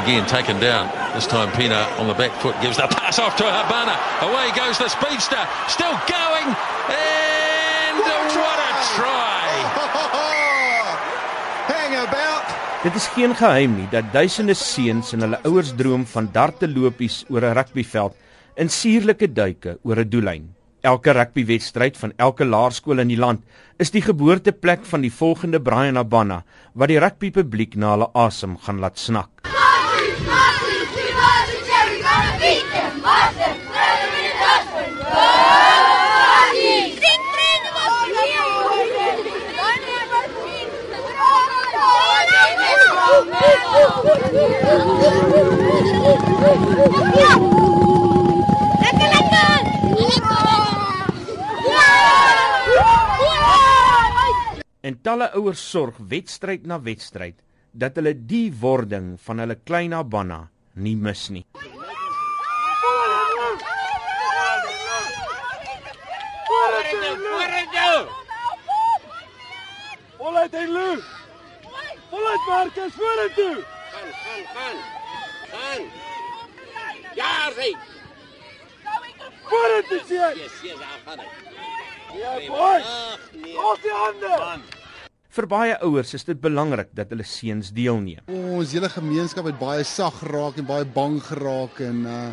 again taken down. This time Pina on the back foot gives the pass off to Habana. Away goes the speedster. Still going. And what a try. Hang about. Dit is geen geheim nie dat duisende seuns en hulle ouers droom van darte lopies oor 'n rugbyveld en suurlike duike oor 'n doellyn. Elke rugbywedstryd van elke laerskool in die land is die geboorteplek van die volgende Brian Abana wat die rugbypubliek na hulle asem gaan laat snak. En talle ouers sorg wedstryd na wedstryd dat hulle die wording van hulle klein Abanna nie mis nie. Volheid en Lou. Volheid Marcus vorentoe. Gaan, gaan, gaan. Gaan. Ja, sy. Vorentoe, sien. Yes, yes, daar gaan hy. Ja, boy. Los die hande. Vir baie ouers is dit belangrik dat hulle seuns deelneem. Ons hele gemeenskap het baie sag geraak en baie bang geraak en uh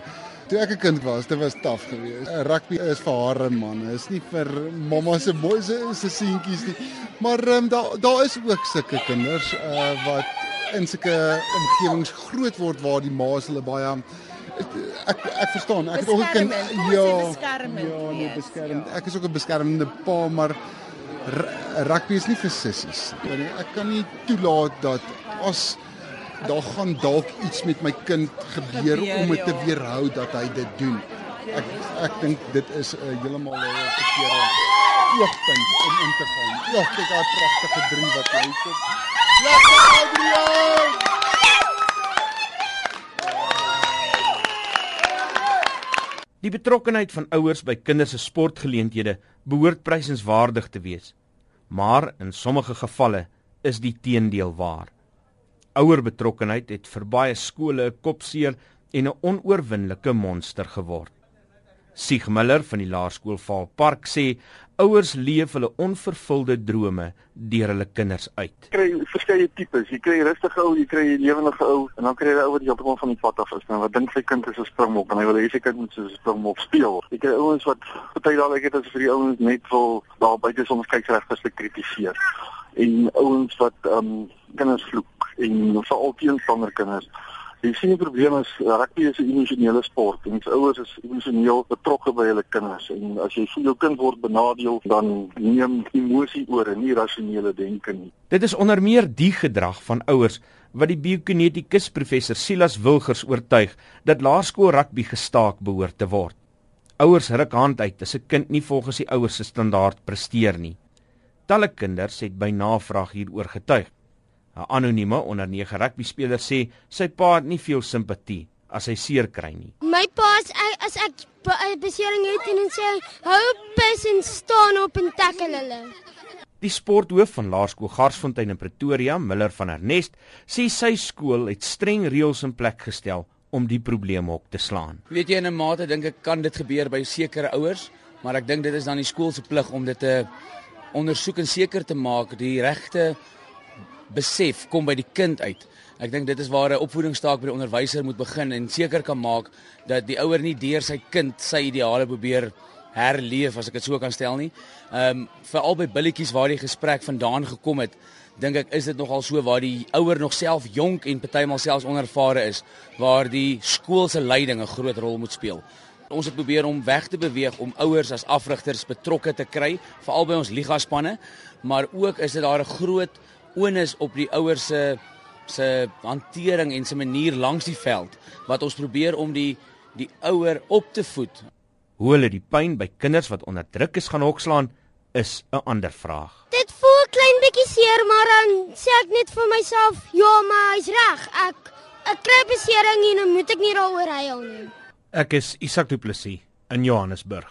toe ek 'n kind was, dit was taaf geweest. Uh, rugby is vir hare man, is nie vir mamma se mooi se se seentjies nie. Maar ehm um, daar daar is ook sulke kinders uh wat in sulke omgewings groot word waar die ma's hulle baie ek ek verstaan. Ek het ook 'n kind ja, ja, nee, beskerm. Ja. Ek is ook 'n beskermende pa, maar rugby is nie vir sissies. Ek kan nie toelaat dat as daar gaan dalk iets met my kind gebeur, gebeur om dit te ja. weerhou dat hy dit doen. Ek ek dink dit is 'n uh, heeltemal 'n verkeerde oogpunt om in te gaan. Ja, kyk daai pragtige drie wat hy het. Die betrokkenheid van ouers by kinders se sportgeleenthede behoort prysenswaardig te wees. Maar in sommige gevalle is die teendeel waar. Ouer betrokkenheid het vir baie skole 'n kopseer en 'n onoorwinnelike monster geword. Sieg Miller van die laerskool Vaalpark sê ouers leef hulle onvervulde drome deur hulle kinders uit. Jy kry verskeie tipes. Jy kry rustige ou, jy kry lewendige ou en dan kry jy ou wat heeltemal van die pad af is. Nou wat dink sy kind is 'n springbok en hy wil hê sy kind moet soos 'n springbok speel. Jy kry ouens wat daal ek het as vir die ouens net wil daar buite soms kyk reg vir te kritiseer. En ouens wat ehm um, kinders vloek en veral teenstander kinders Jy sien die probleem is rugby is 'n emosionele sport en die ouers is emosioneel betrokke by hulle kinders en as jy sien jou kind word benadeel dan neem emosie oor en nie rasionele denke nie. Dit is onder meer die gedrag van ouers wat die biokinetikus professor Silas Wilgers oortuig dat laerskool rugby gestaak behoort te word. Ouers ruk hand uit as 'n kind nie volgens die ouers se standaard presteer nie. Talle kinders het by navraag hieroor getuig. 'n Anonieme onder 9 rugby speler sê sy pa het nie veel simpatie as hy seer kry nie. My pa as ek as ek 'n besering het en dan sê hy hou pes en staan op en tackle hulle. Die sporthoof van Laerskool Garsfontein in Pretoria, Miller van Ernest, sê sy skool het streng reëls in plek gestel om die probleem op te slaan. Weet jy in 'n mate dink ek kan dit gebeur by sekere ouers, maar ek dink dit is dan die skool se plig om dit te ondersoek en seker te maak die regte besef kom by die kind uit. Ek dink dit is waar 'n opvoedingstaak by die onderwyser moet begin en seker kan maak dat die ouer nie deur sy kind sy ideale probeer herleef as ek dit so kan stel nie. Ehm um, veral by billetjies waar die gesprek vandaan gekom het, dink ek is dit nogal so waar die ouer nog self jonk en partymal selfs onervare is waar die skool se leiding 'n groot rol moet speel. Ons het probeer om weg te beweeg om ouers as afrigters betrokke te kry, veral by ons liga spanne, maar ook is dit daar 'n groot onus op die ouers se se hantering en se manier langs die veld wat ons probeer om die die ouer op te voed. Hoe hulle die pyn by kinders wat onder druk is gaan hokslaan is 'n ander vraag. Dit voel klein bietjie seer, maar dan sê ek net vir myself, ja, maar hy's reg. Ek ek kry besering en dan moet ek nie daaroor huil nie. Ek is Isak Du Plessis in Johannesburg.